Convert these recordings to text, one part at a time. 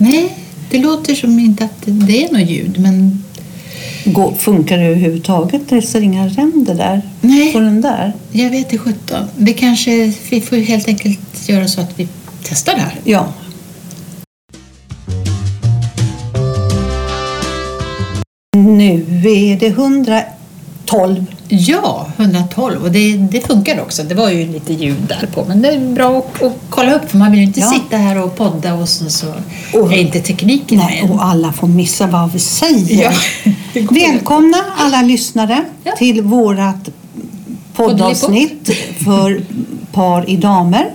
Nej, det låter som inte att det är något ljud, men Gå, funkar det överhuvudtaget? Det ser inga ränder där Nej. på den där? jag vet inte sjutton. Det kanske, vi får helt enkelt göra så att vi testar det här. Ja. Nu är det 112. Ja, 112 och det, det funkar också. Det var ju lite ljud där på, men det är bra att, att kolla upp för man vill ju inte Ja. sitta här och podda och så, så Och- är inte tekniken Nej, med. och alla får missa vad vi säger. Ja, Välkomna alla lyssnare Ja. till vårat poddavsnitt för par i damer.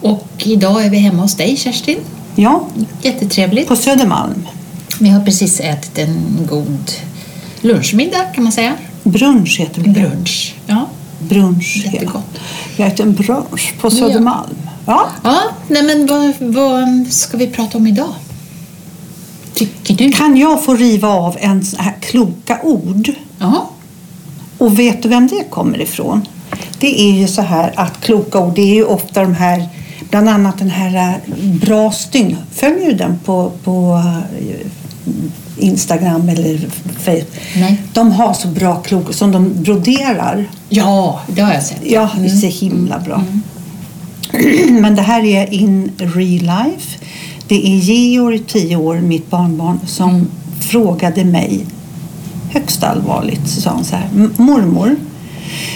Och idag är vi hemma hos dig Kerstin. Ja, Jättetrevligt. på Södermalm. Vi har precis ätit en god lunchmiddag kan man säga. Brunch heter det. Brunch. Ja. Brunch. ja. Jättegott. Vi har ätit en brunch på Södermalm. Ja. Ja, nej men vad, vad ska vi prata om idag? Tycker du? Kan jag få riva av en sån här kloka ord? Ja. Och vet du vem det kommer ifrån? Det är ju så här att kloka ord, det är ju ofta de här, bland annat den här eh, Bra stygn. Följer du den på, på eh, Instagram eller Facebook? Nej. De har så bra kloka som de broderar. Ja, det har jag sett. Ja, det ser himla bra. Men det här är in real life. Det är Georg, 10 år, mitt barnbarn, som frågade mig högst allvarligt. Så sa han så här. "M- Mormor,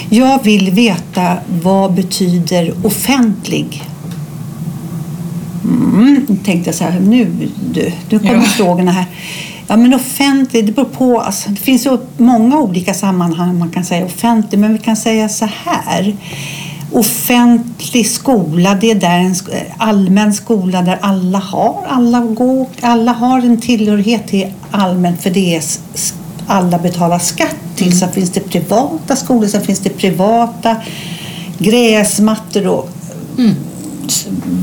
jag vill veta vad betyder offentlig? Mm, då tänkte jag så här, nu du, nu kommer Ja. frågorna här. Ja men offentlig, det beror på. Alltså, det finns ju många olika sammanhang man kan säga offentlig, men vi kan säga så här. Offentlig skola, det är där en allmän skola där alla har, alla, går, alla har en tillhörighet till allmän, för det är alla betalar skatt till. Sen finns det privata skolor, sen finns det privata gräsmattor och s-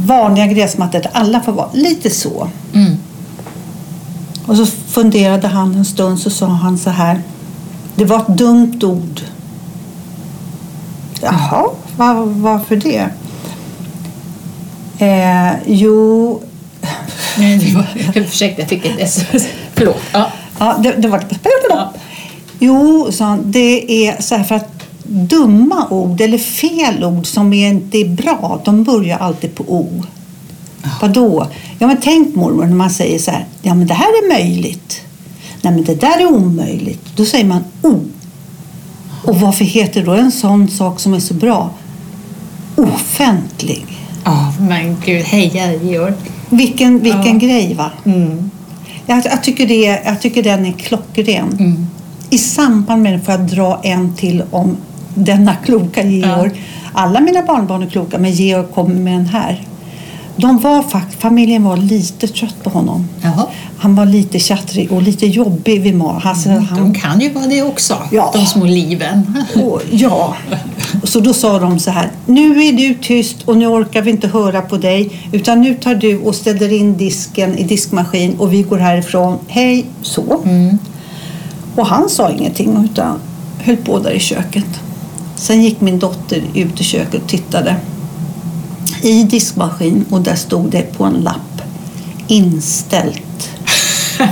vanliga gräsmattor där alla får vara. Lite så. Mm. Och så funderade han en stund så sa han så här. Det var ett dumt ord. Jaha, var, varför det? Eh, jo, Nej, det var, ursäkta, jag fick ett sms. Förlåt. Ja. ja, det, det var Ja. Jo, sa han, det är så här för att dumma ord eller fel ord som inte är bra, de börjar alltid på O. Vadå? Ja, men tänk mormor när man säger så här, ja men det här är möjligt. Nej men det där är omöjligt. Då säger man O. Och varför heter då en sån sak som är så bra offentlig? Ja, men gud, heja Georg. Vilken, vilken Ja. grej va? Mm. Jag, jag, tycker det, jag tycker den är klockren. Mm. I samband med det får jag dra en till om denna kloka Georg. Alla mina barnbarn är kloka, men Georg kommer med en här. De var familjen var lite trött på honom. Jaha. Han var lite tjattrig och lite jobbig vid mat. Alltså, De han, kan ju vara det också, Ja. de små liven. och, ja, så då sa de så här. Nu är du tyst och nu orkar vi inte höra på dig. Utan nu tar du och ställer in disken i diskmaskin och vi går härifrån. Hej, så. Mm. Och han sa ingenting utan höll på där i köket. Sen gick min dotter ut i köket och tittade i diskmaskin och där stod det på en lapp inställt.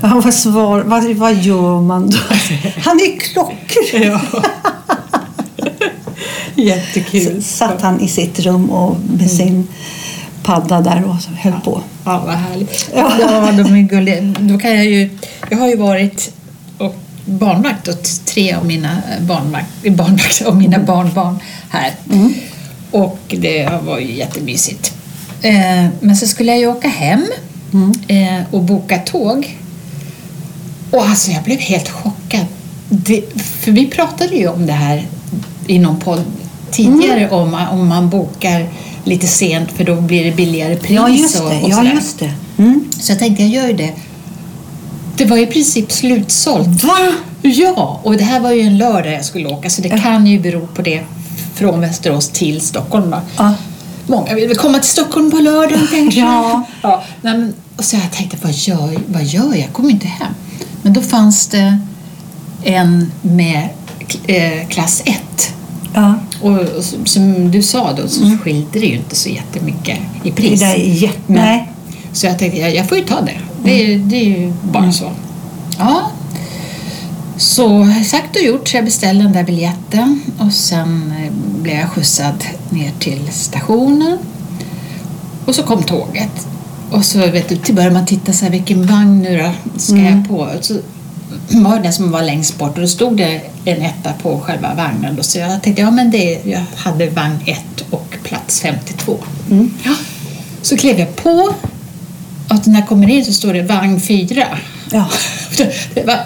ja, vad, svar, vad, vad gör man då? Han är klockren. Ja. Jättekul. Så satt han i sitt rum och med sin padda där och höll på. Ja, vad härligt. Ja. Ja, de är gulliga. Då kan jag ju... Jag har ju varit barnvakt åt tre av mina barnvakt, barnvakt av mina barnbarn här. Och det var ju jättemysigt. Eh, men så skulle jag ju åka hem eh, och boka tåg. Och alltså jag blev helt chockad. Det, för vi pratade ju om det här i någon podd tidigare om om man bokar lite sent för då blir det billigare pris. Ja, just och, det. och Ja, sådär. just det. Mm. Så jag tänkte jag gör ju det. Det var i princip slutsålt. Va? Ja, och det här var ju en lördag jag skulle åka så det kan ju bero på det från Västerås till Stockholm. Då. Ja. Många vill komma till Stockholm på lördagen kanske? Ja. ja nej, men, och så jag tänkte, vad gör, vad gör jag? Jag kommer inte hem. Men då fanns det en med eh, klass 1 Ja. Och, som- du sa då så skilde det ju inte så jättemycket i Det pris. där är jätte... Men- Nej. Så jag tänkte, jag, jag får ju ta det. Det, är- det är ju bara så. Ja. Så sagt och gjort, så jag beställde den där biljetten och sen eh, blev jag skjutsad ner till stationen. Och så kom tåget. Och så vet du, till börjar man titta så här, vilken vagn nu då ska jag på? Så var den som var längst bort och då stod det en etta på själva vagnen. Då. Så jag tänkte, ja men det, jag hade vagn 1 och plats 52. Ja. Så klev jag på och när jag kommer in så står det vagn 4. Ja. Det var,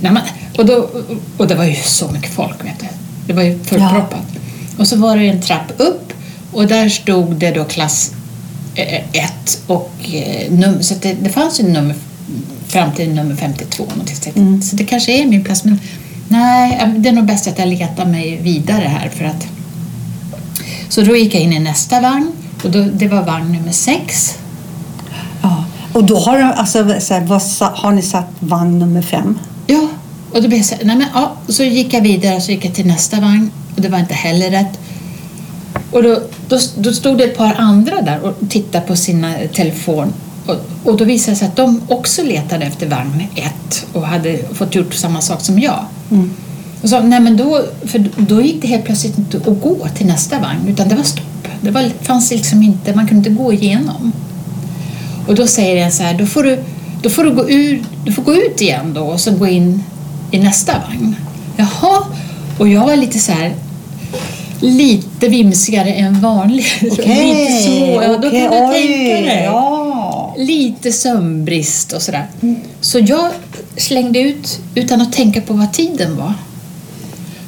nej, men, och, då, och det var ju så mycket folk, vet du. Det var ju fullproppat. Och så var det en trapp upp och där stod det då klass 1 och eh, nummer, så att det, det fanns ju nummer fram till nummer 52. någonting. Så jag- Så det kanske är min plats, men nej, det är nog bäst att jag letar mig vidare här för att så då gick jag in i nästa vagn och då, det var vagn nummer 6. Och då har, alltså, så här, vad, har ni satt vagn nummer fem? Ja, och då blev jag så, nej men, ja, så gick jag vidare så gick jag till nästa vagn och det var inte heller rätt. Och då, då, då stod det ett par andra där och tittade på sina telefon och, och då visade det sig att de också letade efter vagn 1 och hade fått gjort samma sak som jag. Och så, nej men då, för då gick det helt plötsligt inte att gå till nästa vagn utan det var stopp. Det var, fanns liksom inte, man kunde inte gå igenom. Och då säger jag så här, då får du, då får du, gå, ur, du får gå ut igen då och så gå in i nästa vagn. Jaha, och jag var lite så här, lite vimsigare än vanligt. lite så, ja, då okej, kan du oj, tänka dig. Ja. Lite sömnbrist och sådär. Så jag slängde ut utan att tänka på vad tiden var.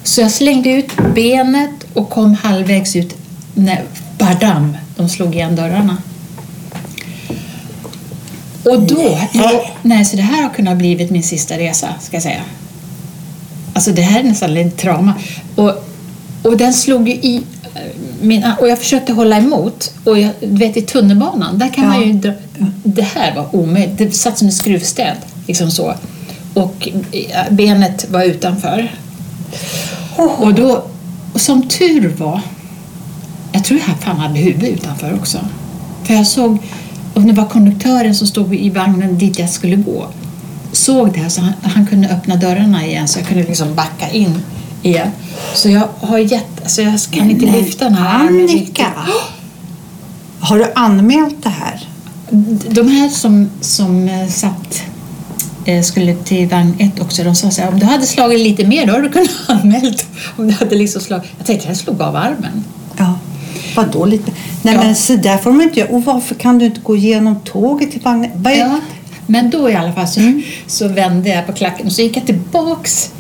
Så jag slängde ut benet och kom halvvägs ut när badam, de slog igen dörrarna. Och då, nej, så det här har kunnat blivit min sista resa, ska jag säga. Alltså det här är nästan lite trauma. Och, och den slog ju i eh, min, och jag försökte hålla emot. Och jag, du vet i tunnelbanan, där kan Ja. man ju dra, Det här var omöjligt. Det satt som en skruvstäd. Liksom så. Och eh, benet var utanför. Och då, och som tur var, jag tror jag fan hade huvudet utanför också. För jag såg, och det var konduktören som stod i vagnen dit jag skulle gå, såg det här så han, han kunde öppna dörrarna igen så jag kunde liksom backa in igen. Så jag har gett, alltså jag kan inte Men lyfta den här. Annika! Har du anmält det här? De här som, som eh, satt eh, skulle till vagn 1 också, de sa så här, om du hade slagit lite mer då hade du kunnat anmält. Om du hade liksom slag... Jag tänkte jag slog av armen. Vadå lite? Nej Ja. men så där får man inte göra. Och varför kan du inte gå igenom tåget till vagnen? Ja, men då i alla fall så, Mm. så vände jag på klacken och så gick jag tillbaks.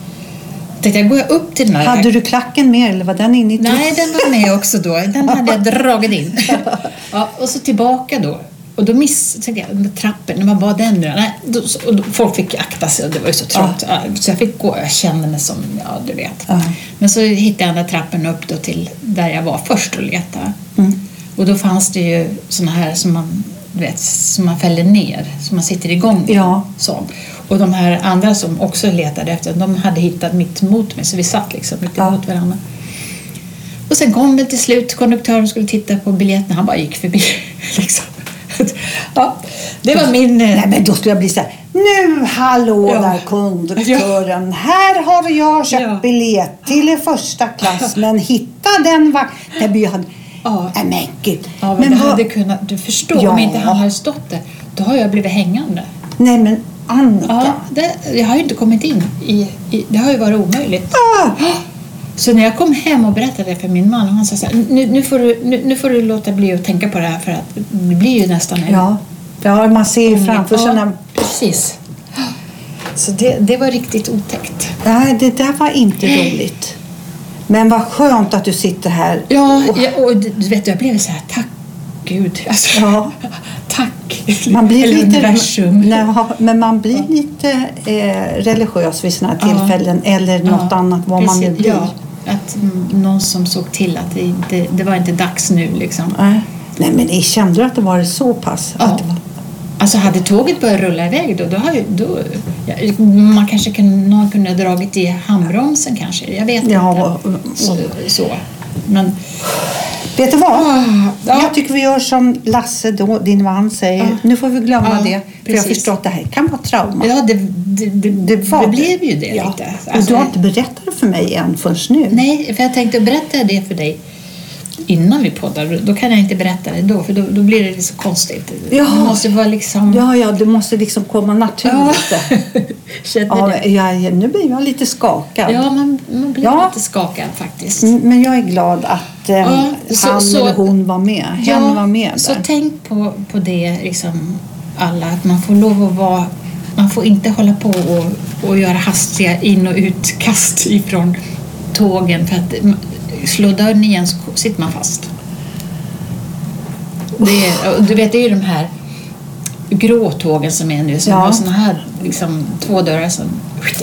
Tänkte jag, går jag upp till den här... Hade du klacken med eller var den inne i? Nej, den var med också då. Den hade jag dragit in. Ja, och så tillbaka då. Och då miss, tänkte jag, den där trappen, vad var den nu? Nej, då, och då, folk fick akta sig och det var ju så trångt. Ja, Så jag fick gå, jag kände mig som, ja du vet. Ja. Men så hittade jag den där trappen upp då till där jag var först och letade. Mm. Och då fanns det ju såna här som man, du vet, som man fäller ner, som man sitter igång i. Ja. Så. Och de här andra som också letade efter, de hade hittat mitt emot mig så vi satt liksom mitt Ja. emot varandra. Och sen kom väl till slut konduktören skulle titta på biljetterna. Han bara gick förbi. Liksom. Ja, det var min... Nej men då skulle jag bli så här. Nu hallå Ja. där konduktören. Här har jag köpt Ja. biljett till första klass men hitta den han. Ja. Nej men gud. Ja, men vad- hade kunnat, du förstår, Ja. om inte han hade stått där, då har jag blivit hängande. Nej men Annika. Ja, det, jag har ju inte kommit in i, i... Det har ju varit omöjligt. Ah. Så när jag kom hem och berättade det för min man, och han sa så här, nu, nu, får du, nu, nu får du låta bli att tänka på det här för att det blir ju nästan en Ja. ja, man ser ju framför sig Ja, precis. Så det, det var riktigt otäckt. Nej, det där var inte roligt. Men vad skönt att du sitter här. Ja, ja och du vet, jag blev så här, tack Gud. Alltså, Ja. Tack. Man blir Eller lite, universum. Nej, men man blir lite eh, religiös vid sådana här Ja. tillfällen eller något Ja, annat vad man nu precis. blir. Ja, att någon som såg till att det, inte, det var inte dags nu liksom. Nej. Nej, men ni kände du att det var så pass? Ja. Att var... Alltså hade tåget börjat rulla iväg då, då, har ju, då ja, man kanske kunde, någon kunde ha dragit i handbromsen kanske, jag vet Ja, inte. och- Så, så. Men Vet du vad? Ah, ja. Jag tycker vi gör som Lasse, då, din man, säger. Ja. Nu får vi glömma Ja, det. För jag har förstått att det här kan vara trauma. ja, det, det, det, det, var blev ju det Ja. lite. och Alltså, du har inte berättat det för mig än förrän nu. Nej, för jag tänkte berätta det för dig innan vi poddar. Då kan jag inte berätta det då, för då, då blir det så konstigt. Ja. Det måste vara liksom... Ja, ja, det måste liksom komma Ja. naturligt. Ja, det. jag, nu blir jag lite skakad. Ja, man, man blir Ja. lite skakad faktiskt. Men jag är glad att eh, Ja, så- han så- eller hon var med. Hen var med så där. tänk på, på det liksom alla, att man får lov att vara man får inte hålla på och, och göra hastiga in och utkast ifrån tågen för att slå dörren igen så sitter man fast. Är, du vet, det är ju de här grå tågen som är nu som Ja. har såna här liksom, två dörrar som,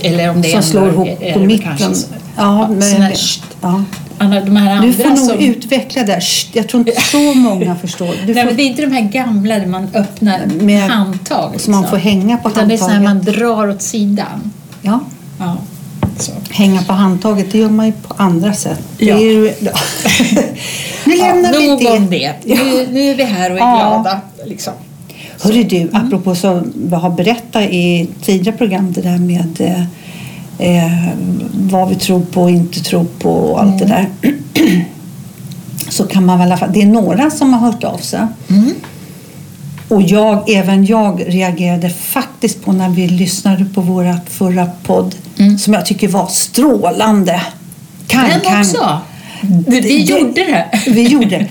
eller om det är Som en slår ihop är på mitten. kanske. Ja, men, här, ja. Andra- de här andra Du får nog som... utveckla det. Jag tror inte så många förstår. Du Nej, får, det är inte de här gamla där man öppnar Med- handtag. som man liksom. får hänga på Utan det är så här handtaget. man drar åt sidan. ja, Ja, så. hänga på handtaget, det gör man ju på andra sätt. Det Ja. är ju, ja. nu lämnar ja, vi det. om det. Nu, nu är vi här och är Ja. glada. Liksom. Hörru du, apropå så vi har berättat i tidigare program det där med eh, eh, vad vi tror på och inte tror på och allt det där. så kan man väl i alla fall, det är några som har hört av sig. Mm. Och jag, även jag reagerade faktiskt på när vi lyssnade på vårt förra podd Mm. som jag tycker var strålande. Kan, Den kan. också. Vi, vi gjorde det. Vi gjorde det.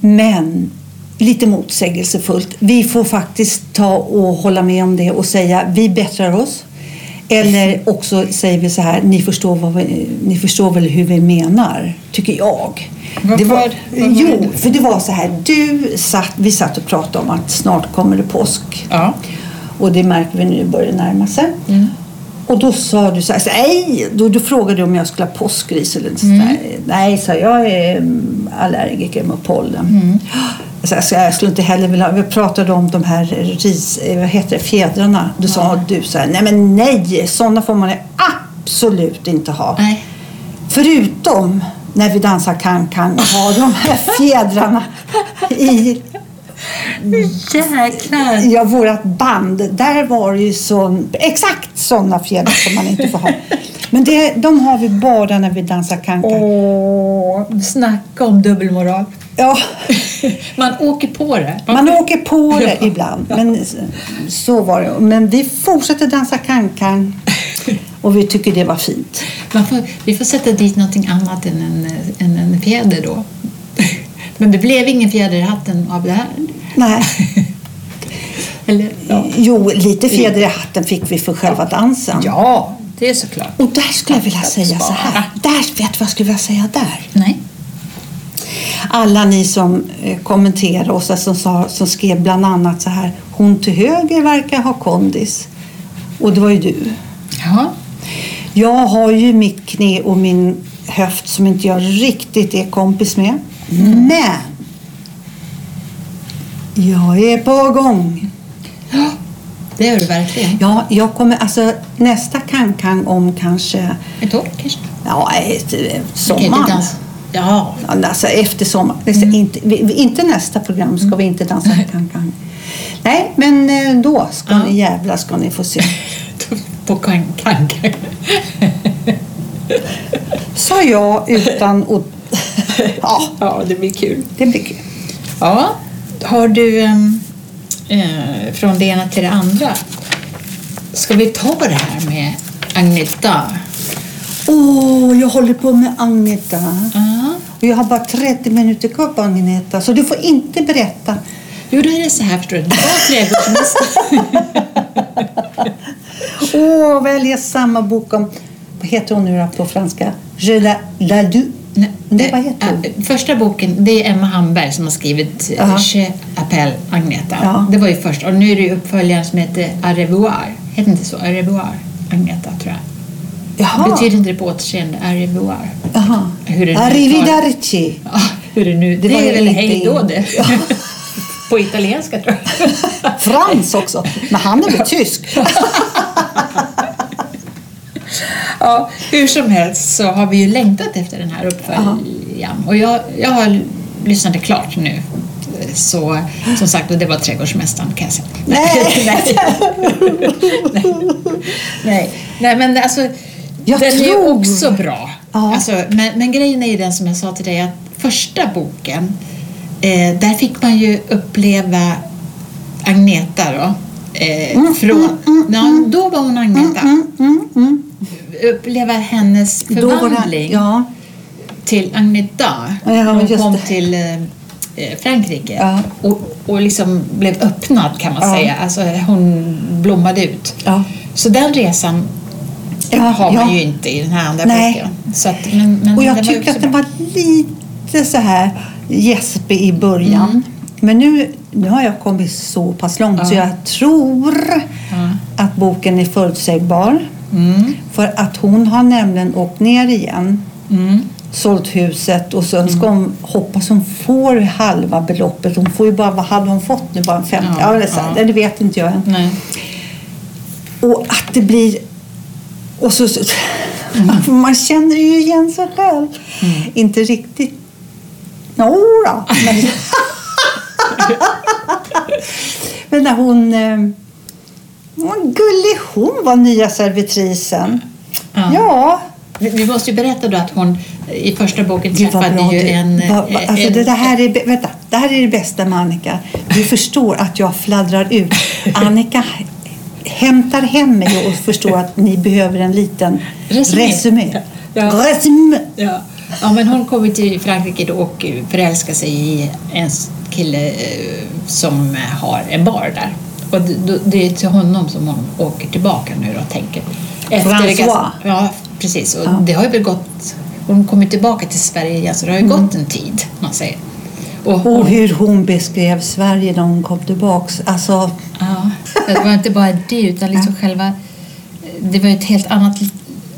Men lite motsägelsefullt. Vi får faktiskt ta och hålla med om det och säga vi bättrar oss. Eller också säger vi så här, ni förstår, vad vi, ni förstår väl hur vi menar, tycker jag. Det var, var- vad var jo, för det var så här, du satt, vi satt och pratade om att snart kommer det påsk. Ja. Och det märker vi nu börjar närma sig. Mm. Och då sa du så här, nej, då, då frågade du om jag skulle ha påskris eller så Mm. Nej, sa jag, är mm, allergiker mot pollen. Mm. Så jag, så jag skulle inte heller vilja, vi pratade om de här ris, eh, vad heter det, fjädrarna. Då sa du så här, nej men nej, sådana får man absolut inte ha. Nej. Förutom när vi dansar kan-kan och har de här fjädrarna i Jäklar. Ja, vårt band, där var det ju sån, exakt sådana fjädrar som man inte får ha. Men det, de har vi bara när vi dansar kankan. Åh, snacka om dubbelmoral. Ja, Man åker på det. man åker på det ibland. Men så var det. Men vi fortsätter dansa kankan och vi tycker det var fint. Man får, vi får sätta dit någonting annat än en, än en fjäder då. Men det blev ingen fjäder i hatten av det här. Nej. Eller, ja. Jo, lite fjäder i hatten fick vi för själva dansen. ja, det är såklart. Och där skulle jag vilja säga så här. Där, vet du vad jag skulle vilja säga där? Nej. alla ni som eh, kommenterade och som, sa, som skrev bland annat så här hon till höger verkar ha kondis och det var ju du. Ja. Jag har ju mitt knä och min höft som inte jag riktigt är kompis med. Men jag är på gång. Det gör du verkligen. Ja, jag kommer alltså nästa kankang om kanske Ett år kanske? ja, ett, eh, sommaren. dans. Ja. Ja, Alltså efter sommar. Mm. Inte, inte nästa program ska vi inte dansa kan-kan. Nej, men eh, då ska Ja. ni jävla ska ni få se. På kan kan. Sa jag utan att... ja, Ja, det blir kul. det blir kul. Ja. Har du ehm, eh, från det ena till det andra? Ska vi ta det här med Agneta? Åh, jag håller på med Agneta. Ja. Och jag har bara 30 minuter kvar på Agneta, så du får inte berätta. Jo, då är det så här förstår du. Det var trädgårdsmästare. Åh, vad jag läst samma bok om... Vad heter hon nu då på franska? Je la, la du. Nej, Det, vad heter hon? eh, Första boken, det är Emma Hamberg som har skrivit Ja. uh Je appelle Agneta. Ja. Det var ju först. Och nu är det uppföljaren som heter Au revoir. Heter inte så? Revoir Agneta, tror jag. Jaha. Betyder inte det på återseende? Au revoir. Jaha. Det Arrivederci. Ja, hur det nu? Det, var är väl lite hej då det. Ja. på italienska tror jag. Frans också. Men han är väl tysk? Ja, hur som helst så har vi ju längtat efter den här uppföljaren. Och jag, jag har lyssnat klart nu. Så som sagt, och det var Trädgårdsmästaren kan jag säga. Nej. Nej. Nej. Nej, men alltså Jag den är ju tror- också bra. Ja. Alltså, men, men grejen är ju den som jag sa till dig att första boken, eh, där fick man ju uppleva Agneta då. Eh, från, ja, då var hon Agneta. Mm, mm. Uppleva hennes förvandling Ja, till Agneta när hon kom till eh, eh, Frankrike Ja. och, och liksom blev öppnad kan man Ja. säga. Alltså, hon blommade ut. ja. Så den resan har man ju inte i den här andra Nej. boken. Så att, men, men Och jag tycker att den var lite så här gäspig i början. Mm. Men nu, nu har jag kommit så pass långt så Ja. jag tror Ja. att boken är förutsägbar. Mm. För att hon har nämligen åkt ner igen, Mm. sålt huset och sen ska hon hoppas hon får halva beloppet. Hon får ju bara, vad hade hon fått nu? Bara en 50? Ja, är så ja. det vet inte jag än. Nej. Och att det blir... Och så, så, Mm. Man känner ju igen sig själv. Inte riktigt... Jodå, men... men när hon... eh, Vad gullig hon var, nya servitrisen. Ja. Ja. Vi- måste ju berätta då att hon i första boken Gud, träffade ju du- en... vad- vad- alltså en det, det, här är, vänta, det här är det bästa med Annika. Du förstår att jag fladdrar ut. Annika hämtar hem mig och förstår att ni behöver en liten Resumé. resumé. Ja. Resumé. Ja. ja, men hon kom ju till Frankrike då och förälskade sig i en kille eh, som har en bar där. Och det- är till honom som hon åker tillbaka nu då, tänker. François. Ja, precis. Och Ja. det har ju gått... Hon kommer tillbaka till Sverige igen, så det har ju gått en tid, man säger. Och Och hon, hur hon beskrev Sverige när hon kom tillbaks. Alltså, ja, det var inte bara det, utan liksom själva... Det var ett helt annat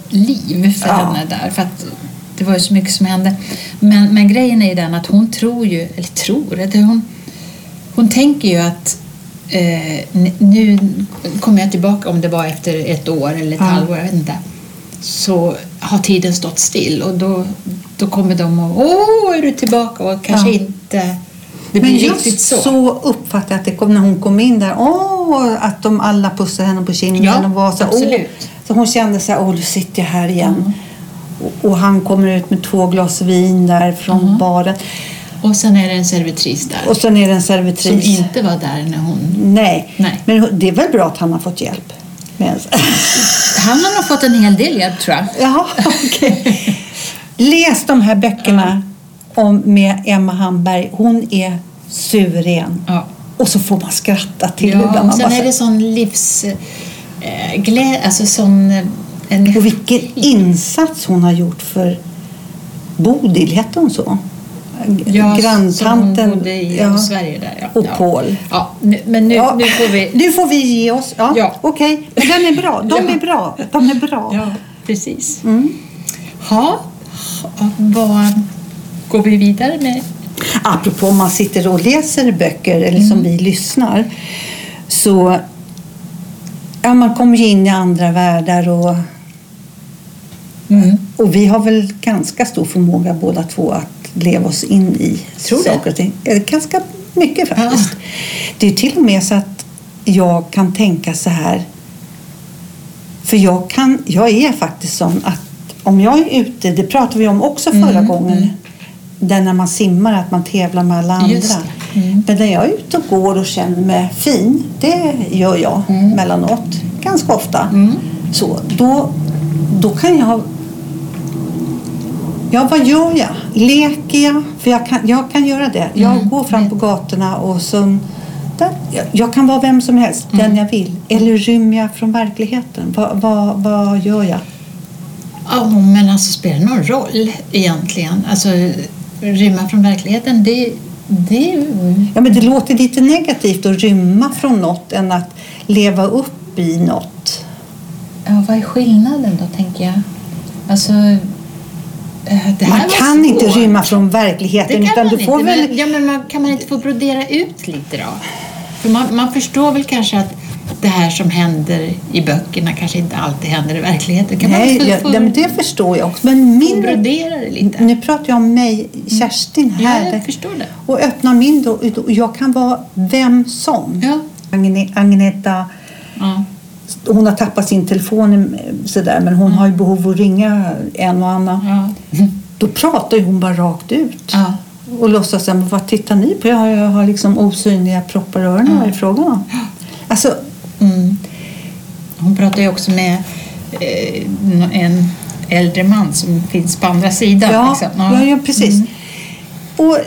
liv för Ja. henne där. För att det var ju så mycket som hände. Men, men grejen är ju den att hon tror ju, eller tror, att hon, hon tänker ju att eh, nu kommer jag tillbaka, om det var efter ett år eller ett Ja. halvår, jag vet inte. Så har tiden stått still och då, då kommer de och åh, är du tillbaka? Och kanske Ja. inte... Det men blir just riktigt så. så. uppfattade jag att det kom när hon kom in där. Åh, att de alla pussade henne på kinden. Ja, och var så, absolut. Åh. Så hon kände sig, åh, nu sitter jag här igen. Och, och han kommer ut med två glas vin där från baren. Och sen är det en servitris där Och sen är det en som servitris. inte var där när hon... Nej. Nej. men det är väl bra att han har fått hjälp. Han har nog fått en hel del hjälp tror jag. Jaha, okej. Läs de här böckerna om, med Emma Hamberg. Hon är suverän. Ja. Och så får man skratta till Ja, ibland. sen bara är det sån livs... Eh, glä, alltså sån... Och vilken insats hon har gjort för Bodil, hette hon så? Ja, Granntanten som bodde i ja. Sverige där. Ja. och ja. Paul. Ja, men nu, Ja. nu får vi... Nu får vi ge oss. Ja, Ja. Okej, men den är bra. De är bra. De är bra. Ja, precis. Mm. Vad går vi vidare med? Apropå om man sitter och läser böcker eller Mm. som vi lyssnar så ja, man kommer ju in i andra världar och, Mm. och vi har väl ganska stor förmåga båda två att leva oss in i Tror du? saker och ting. Eh, Ganska mycket faktiskt. Det är till och med så att jag kan tänka så här för jag, kan, jag är faktiskt sån att om jag är ute, det pratade vi om också förra Mm, gången, mm. där när man simmar att man tävlar med alla andra. Mm. Men när jag är ute och går och känner mig fin, det gör jag mellanåt, ganska ofta. Mm. Så, då, då kan jag... Ja, vad gör jag? Leker jag? För jag kan, jag kan göra det. Jag Mm. går fram på gatorna och så... Där, jag, kan vara vem som helst, Mm. den jag vill. Eller rymmer jag från verkligheten? Vad, vad, vad gör jag? Ja, men alltså spelar det någon roll egentligen? Alltså rymma från verkligheten, det, det. Ja, men det låter lite negativt att rymma från något än att leva upp i något. Ja, vad är skillnaden då, tänker jag? Alltså... eh, Det Man kan inte rymma från Det verkligheten kan utan man du får inte. väl... Men, ja, men man, kan man inte få brodera ut lite då? För man, man förstår väl kanske att det här som händer i böckerna kanske inte alltid händer i verkligheten. Kan Nej, man jag, få, ja, men det förstår jag också. Men min, brodera det lite? nu pratar jag om mig, Kerstin Ja, här. jag förstår det. Och öppnar min då, och jag kan vara vem som. Ja. Agne- Agneta, Ja. Hon har tappat sin telefon sådär, men hon har ju behov av att ringa en och annan. Ja. Då pratar hon bara rakt ut. Ja. Och låtsas, men vad tittar ni på? Jag har, jag har liksom osynliga proppar i öronen. Vad är frågan om? Alltså, Mm. Hon pratar ju också med eh, en äldre man som finns på andra sidan. Ja, liksom. ja. ja, precis. Och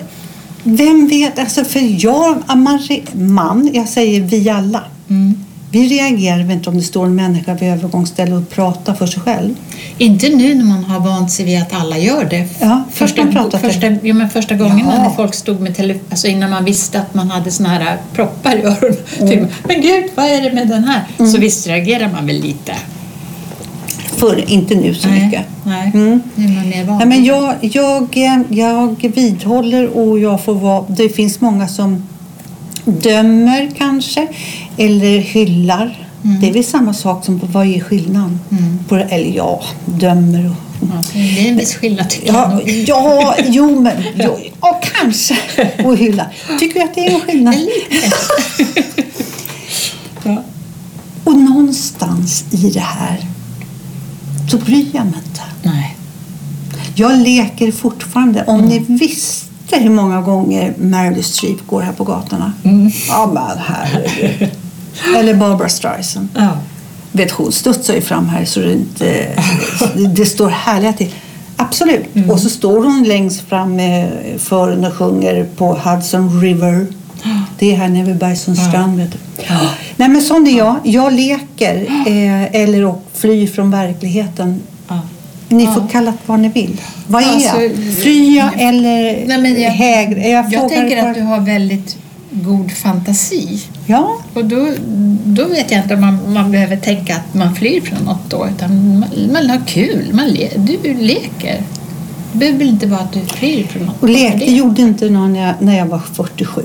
vem vet, alltså för jag, man, man, jag säger vi alla. Mm. Vi reagerar inte om det står en människa vid övergångsstället och pratar för sig själv. Inte nu när man har vant sig vid att alla gör det. Ja, först första, det. första, ja, men första gången Ja. när folk stod med tele, alltså innan man visste att man hade såna här proppar i öronen. Mm. Typ, men gud, vad är det med den här? Så visst reagerar man väl lite. Förr, inte nu så mycket. nej. Mm. Nu är man mer van. Nej, men jag, jag, jag vidhåller och jag får vara... Det finns många som dömer kanske eller hyllar. Det är väl samma sak som vad är skillnaden? På, eller ja, dömer och... Ja, det är en viss skillnad tycker jag Ja, nog. ja jo men jo, ja, kanske. Och hylla. Tycker du att det är en skillnad? Ja. Och någonstans i det här så bryr jag mig inte. Nej. Jag leker fortfarande. Om ni visste hur många gånger Meryl Streep går här på gatorna. Ja men herregud. Eller Barbara Streisand. Ja. Vet hon studsar ju fram här så det inte... Det står härliga till. Absolut. Och så står hon längst fram med fören och sjunger på Hudson River. Det är här nere vid Bergsons strand. Vet du. Nej men sån är jag. Jag leker eh, eller och flyr från verkligheten. Ja. Ni får kalla det vad ni vill. Vad är Alltså, jag? Flyr jag eller Nej, men jag, hägr? Jag, jag tänker att du har väldigt god fantasi. Ja, Och då, då vet jag inte om man, man behöver tänka att man flyr från något då, utan man, man har kul. Man le, du leker. Det behöver inte vara att du flyr från något. och lek, det gjorde inte någon när jag, när jag var 47.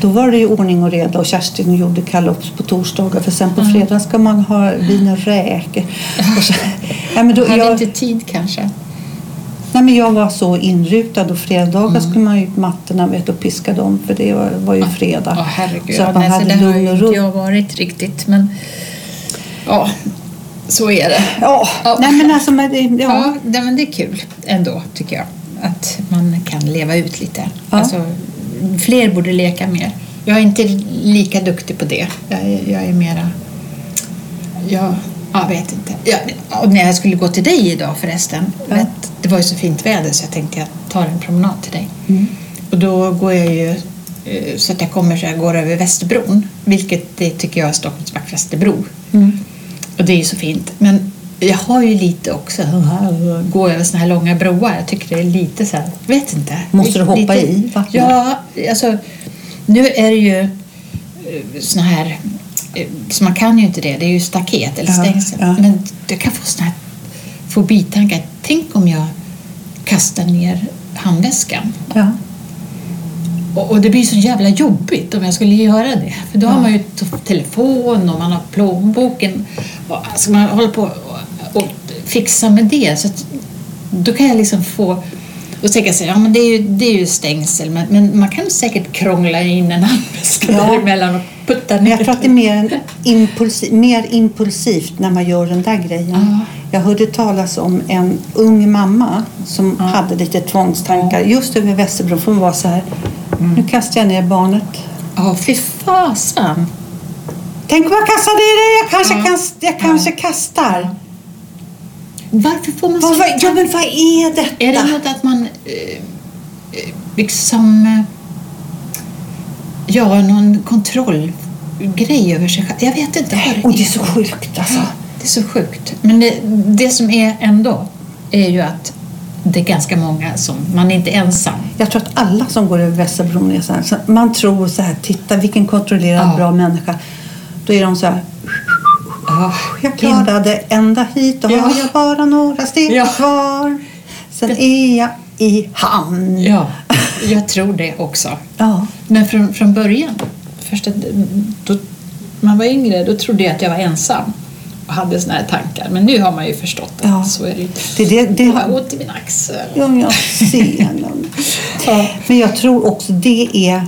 Då var det ju ordning och reda och Kerstin gjorde kalops på torsdagar för sen på fredag ska man ha så, ja, men då, hade jag, inte tid kanske? nej, men jag var så inrutad och fredagar skulle man ju ut mattorna vet, och piska dem för det var, var ju fredag. Ja, herregud. så att man Nej, så hade det har lugn och ro. jag varit riktigt, men ja, så är det. Ja, Ja. nej men alltså men, det- Ja, ja. det, men det är kul ändå, tycker jag. Att man kan leva ut lite. Ja. Alltså, fler borde leka mer. Jag är inte lika duktig på det. Jag är, jag är mera... Jag, jag vet inte. Jag, när jag skulle gå till dig idag förresten. Ja. Vet, det var ju så fint väder så jag tänkte jag tar en promenad till dig. Mm. Och då går jag ju eh, så att jag kommer så jag går över Västerbron. Vilket det tycker jag är Stockholms vackraste bro. Mm. Och det är ju så fint. Men jag har ju lite också, gå över såna här långa broar. Jag tycker det är lite så här, vet inte. Måste du hoppa lite, i vattnet? Ja, alltså nu är det ju såna här, eh, så man kan ju inte det, det är ju staket eller Ja, stängsel. ja. Men jag kan få såna här fobitankar. Tänk om jag kastar ner handväskan. Ja. Och, och det blir så jävla jobbigt om jag skulle göra det. För då har Ja. man ju telefon och man har plånboken. Och alltså man håller på fixa med det. Så att, då kan jag liksom få och tänka sig, ja men det är ju, det är ju stängsel men, men man kan säkert krångla in en handväska Ja. däremellan och putta Men ner. jag tror att det är mer, en impulsi- mer impulsivt när man gör den där grejen. Ja. Jag hörde talas om en ung mamma som Ja. hade lite tvångstankar just över Västerbron. För hon var så här, Mm. nu kastar jag ner barnet. Ja, fy fasen. Tänk om jag kastar ner det, jag kanske, kast, jag kanske kastar. Varför får man vad, ja, men vad är detta? Är det något att man eh, eh, liksom eh, gör någon kontrollgrej över sig själv? Jag vet inte vad Och det är så sjukt alltså. Ja, det är så sjukt. Men det, det som är ändå är ju att det är ganska många som, man är inte ensam. Jag tror att alla som går över Västerbron är så här. Man tror så här, titta vilken kontrollerad Ja. bra människa. Då är de så här, Ja, Jag klarade ända hit och Ja. har jag bara några steg Ja. kvar. Sen är jag i hamn. ja, jag tror det också. Ja. Men från, från början, första, då man var yngre då trodde jag att jag var ensam och hade såna här tankar. Men nu har man ju förstått att Ja. så är det inte. Det, det, det har ont i min axel. ja, jag ser. Ja. Men jag tror också det är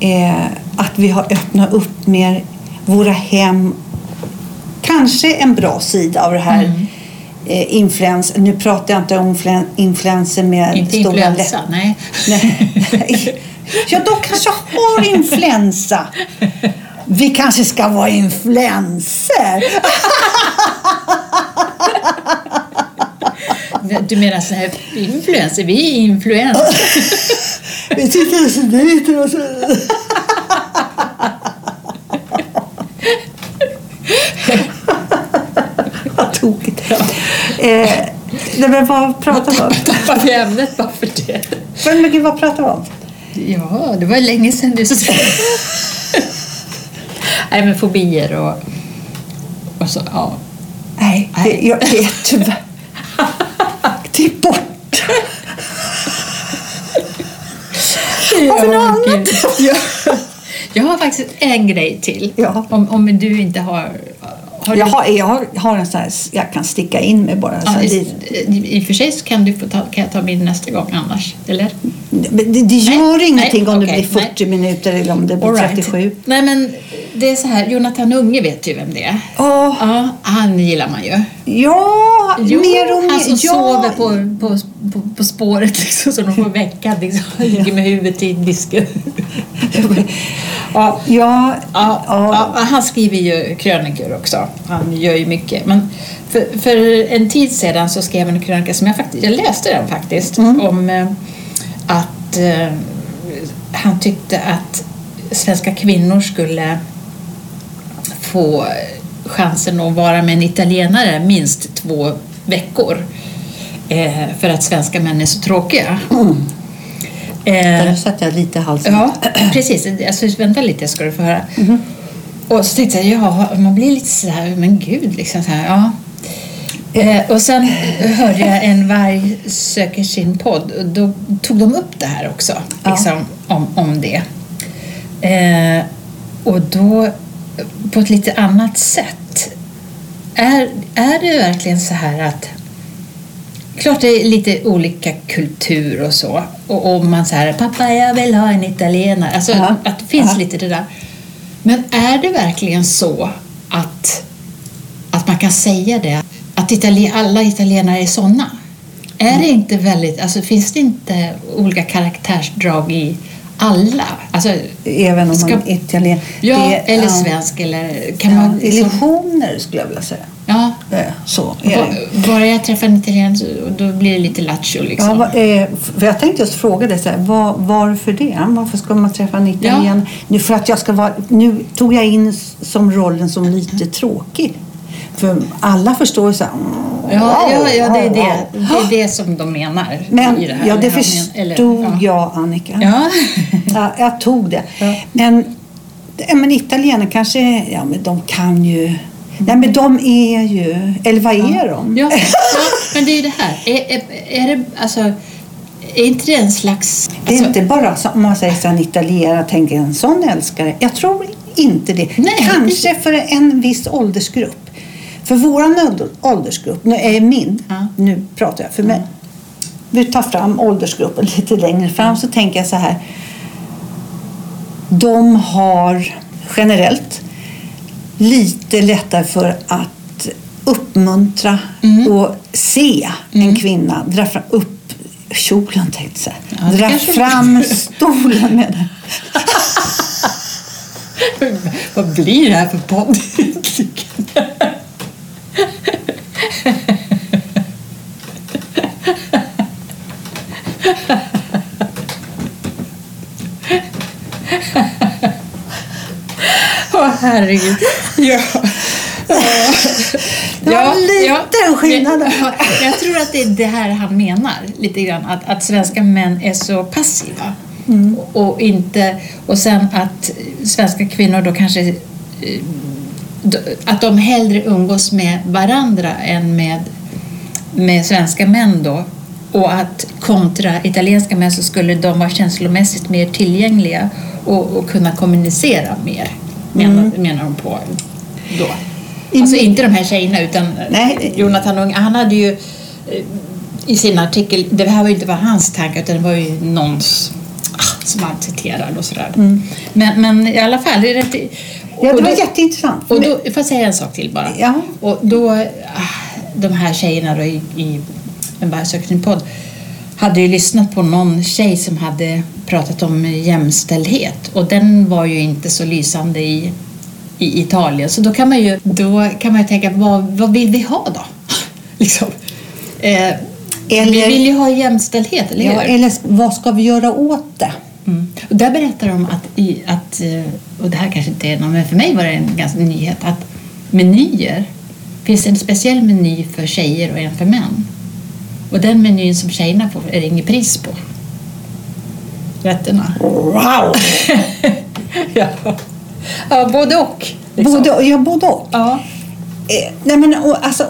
eh, att vi har öppnat upp mer våra hem. Kanske en bra sida av det här Mm. eh, influens. Nu pratar jag inte om influen- influenser med Inte stora influensa, läppar. nej. Nej. Ja, de kanske har influensa. Vi kanske ska vara influenser. Du menar så här influencer? Vi är influenser. Vi tycker så lite och så. Vad tokigt. Eh, nej, men vad pratar vi om? Tappar vi ämnet bara för det? Men, men gud, vad pratar vi om? Ja, det var länge sedan du sa Nej, men fobier och, och så, ja. Nej, det, Nej. jag är tyvärr... Det är borta. Har vi något annat? Ja. Jag har faktiskt en grej till. Ja. Om, om du inte har... har du, Jag har, jag har, har en sån här, jag kan sticka in mig bara. Ja, det, i, I och för sig så kan, du få ta, kan jag ta min nästa gång annars. Eller? det, det gör Nej, ingenting nej, om okej, det blir 40 minuter eller om det blir right. 37. Nej, men det är så här. Jonathan Unge vet ju vem det är. Åh, Ja, han gillar man ju. ja, Jo, mer och mer. han som ja. sover på, på, på, på spåret liksom, så de får väcka. Liksom. Han ligger med huvudet i disken. Ja, Ja, Ja, ja. han skriver ju krönikor också. Han gör ju mycket. Men för, för en tid sedan så skrev han en krönika som jag faktiskt, jag läste den faktiskt, Mm. om eh, att eh, han tyckte att svenska kvinnor skulle få chansen att vara med en italienare minst två veckor. Eh, för att svenska män är så tråkiga. Eh, Där satte jag lite i halsen. Ja, precis. Alltså, vänta lite ska du få höra. Mhm. Och så tänkte jag, ja, man blir lite så här, men gud, liksom så här, ja. Eh, och sen hörde jag en varg söker sin podd och då tog de upp det här också, Ja. liksom, om, om det. Eh, och då på ett lite annat sätt. Är, är det verkligen så här att Klart det är lite olika kultur och så. Och om man säger pappa jag vill ha en italienare. Alltså Ja. att det finns Ja. lite det där. Men är det verkligen så att, att man kan säga det? Att itali alla italienare är sådana? Är det inte väldigt, alltså finns det inte olika karaktärsdrag i alla? Alltså, Även om Ska- man är italien. ja, Det- eller svensk eller kan Ja, man... Liksom, illusioner skulle jag vilja säga. Ja, Eh, Så. Bara- jag träffar en italienare så då blir det lite lattjo liksom. Ja, eh, för jag tänkte just fråga dig, så här, var, varför det? Varför ska man träffa en italien? Nu, för att jag ska vara, nu tog jag in som rollen som lite tråkig. För alla förstår ju så här, Ja, ja, ja det, är det, det är det som de menar Men i det här. ja, det förstod eller- ja. jag Annika. Ja. Ja, jag tog det. Ja. Men, ja, men italienare kanske, ja men de kan ju. Nej men de är ju, eller vad är de? Ja, ja, men det är ju det här. Är, är, är det, alltså, är inte det en slags... Det är alltså, inte bara så, om man säger så en italienare, tänker en sån älskare. Jag tror inte det. Nej, Kanske för en viss åldersgrupp. För ålder- åldersgrupp, nu är min, Ja. nu pratar jag för mig. Vi tar fram åldersgruppen lite längre fram så tänker jag så här. De har generellt lite lättare för att uppmuntra Mm. och se en kvinna dra fram, upp kjolen tänkte jag. Ja, Dra fram stolen med den. Vad blir det här för podd? herregud. Ja. Det var en liten skillnad där. Ja, jag tror att det är det här han menar lite grann. Att, att svenska män är så passiva. Mm. Och, inte, och sen att svenska kvinnor då kanske eh, att de hellre umgås med varandra än med, med svenska män då. Och att kontra italienska män så skulle de vara känslomässigt mer tillgängliga och, och kunna kommunicera mer. Menar, menar de på då. Alltså inte de här tjejerna utan Nej. Jonathan Unge, han hade ju eh, i sin artikel, det här var ju inte bara hans tankar utan det var ju någons ah, som han citerade och sådär. Men, men i alla fall, det är rätt... Ja, det var då- jätteintressant. och då, får jag säga en sak till bara? Ja. Och då, ah, de här tjejerna då i, i en vargsökning-podd hade ju lyssnat på någon tjej som hade pratat om jämställdhet och den var ju inte så lysande i, i Italien. Så då kan man ju, då kan man ju tänka, vad, vad vill vi ha då? liksom. eh, Vi Eller- vill ju ha jämställdhet, eller Ja, hur? eller vad ska vi göra åt det? Mm. Och där berättar de att, i, att, eh, och det här kanske inte är någon, men för mig var det en ganska nyhet, att menyer, finns en speciell meny för tjejer och en för män. Och den menyn som tjejerna får är det inget pris på. Rätterna. Wow! ja. ja, både och. liksom. Både, ja, både och. Ja. Eh, nej men, och, alltså,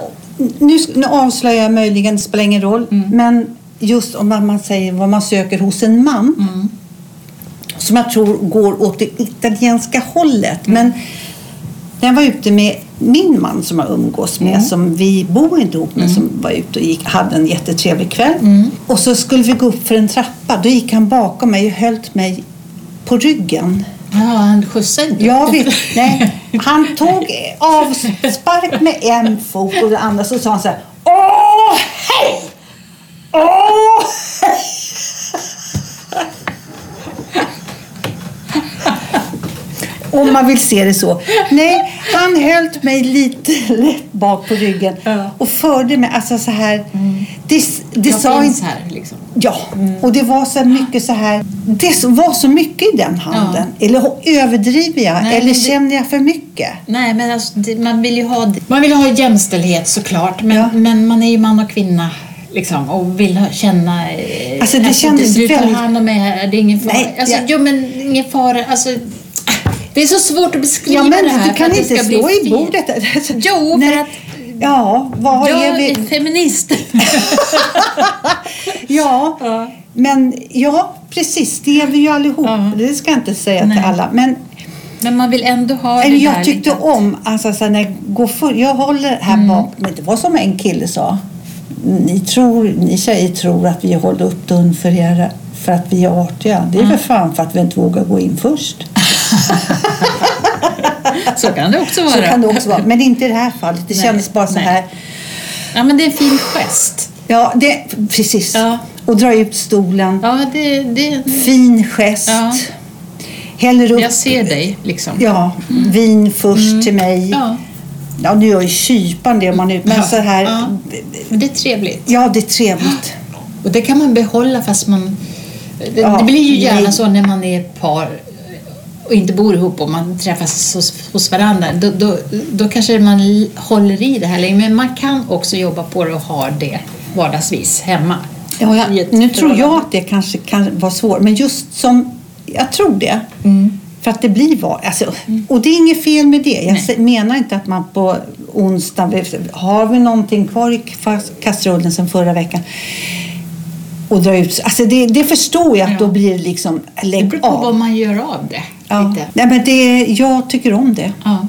nu, nu avslöjar jag möjligen, det spelar ingen roll, Mm. men just om man, säger vad man söker hos en man Mm. som jag tror går åt det italienska hållet. Mm. Men när jag var ute med min man som jag umgås med, Mm. som vi bor inte ihop men som var ute och gick, hade en jättetrevlig kväll. Mm. Och så skulle vi gå upp för en trappa. Då gick han bakom mig och höll mig på ryggen. ja, han skjutsade inte. Jag vet, nej. Han tog avspark med en fot och den andra så sa han så här. Åh, hej! Åh, hej! Om man vill se det så. Nej, han höll mig lite lätt bak på ryggen Ja. och förde mig, alltså så här. Det, det jag sa finns här liksom. Ja, och det var så mycket så här. Det var så mycket i den handen. Eller överdriver jag? Nej, eller det- känner jag för mycket? Nej, men alltså, det, man vill ju ha Man vill ha jämställdhet såklart, men, Ja. men man är ju man och kvinna liksom, och vill ha, känna... eh, Alltså, det kändes du, du tar hand om mig här, det är ingen fara. Nej, alltså, jag- Jo, men ingen fara. Alltså, det är så svårt att beskriva Ja, men det här du kan inte slå i bordet. Jo, Nej. för att Ja, vad jag är vi? är feminist. Ja, Ja. men ja, precis. Det är vi ju allihop. Ja. Det ska jag inte säga Nej. till alla. Men men man vill ändå ha det eller där jag tyckte lite- om, alltså så när jag går för, jag håller här Mm. bak, men det var som en kille sa. Ni, tror, ni tjejer tror att vi håller upp dörren för er för att vi är artiga. Det är väl fan för att vi inte vågar gå in först. Så kan det också vara. Så kan det också vara. Men inte i det här fallet. Det Nej, kändes bara så nej. här. Ja, men det är en fin gest. Ja, det, precis. Ja. Och dra ut stolen. Ja, det, det, Fin gest. Ja. Häller upp jag ser dig liksom. ja, vin först till mig. Ja. Ja, nu gör ju kypan det om man ute. Men Ja, så här. ja. Det är trevligt. Ja, det är trevligt. Och det kan man behålla fast man... Det, Ja, det blir ju gärna nej. så när man är par och inte bor ihop och man träffas hos, hos varandra. Då, då, då kanske man håller i det här länge. Men man kan också jobba på det och ha det vardagsvis hemma. Ja, jag, nu tror jag att det kanske kan vara svårt. Men just som... Jag tror det. Mm. För att det blir var, alltså, Och det är inget fel med det. Jag Nej. menar inte att man på onsdag... Har vi någonting kvar i ka- kastrullen sen förra veckan? Och dra ut... Alltså det, det förstår jag att Ja. då blir det liksom... Det Lägg beror på av. vad man gör av det. Ja. Lite. Nej, men det, jag tycker om det. Ja.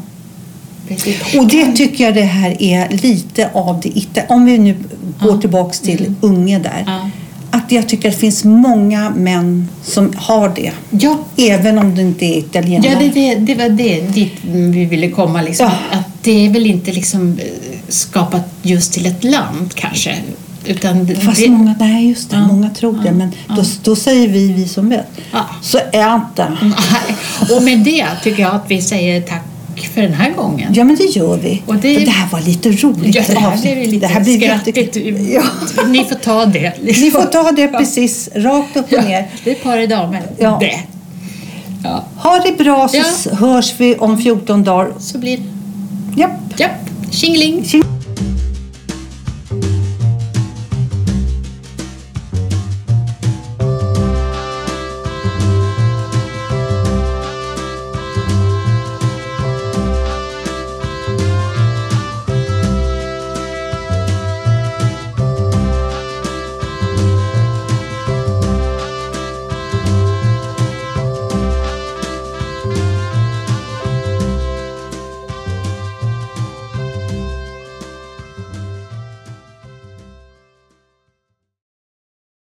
Och det tycker jag det här är lite av det ita- Om vi nu går tillbaks till Unge där. Ja. Att jag tycker att det finns många män som har det. Ja, Även om det inte är italienare. Ja, det, det, det var det dit vi ville komma. Liksom. Ja. Att det är väl inte liksom eh, skapat just till ett land kanske. Utan Fast det, många, nej just det, Ja. många tror det. Men Ja. då, då säger vi, vi som vet. Ja. Så är inte. Nej. Och med det tycker jag att vi säger tack för den här gången. Ja men det gör vi. Och det- det här var lite roligt. Ja, det här blev lite det här blir skrattigt. Ja. Ni får ta det. liksom. Ni får ta det precis rakt upp och Ja, ner. det är par i damer. Ja. Det. Ja, Ha det bra så hörs vi om 14 dagar. så blir det. Japp. Japp, tjingeling. Tjing.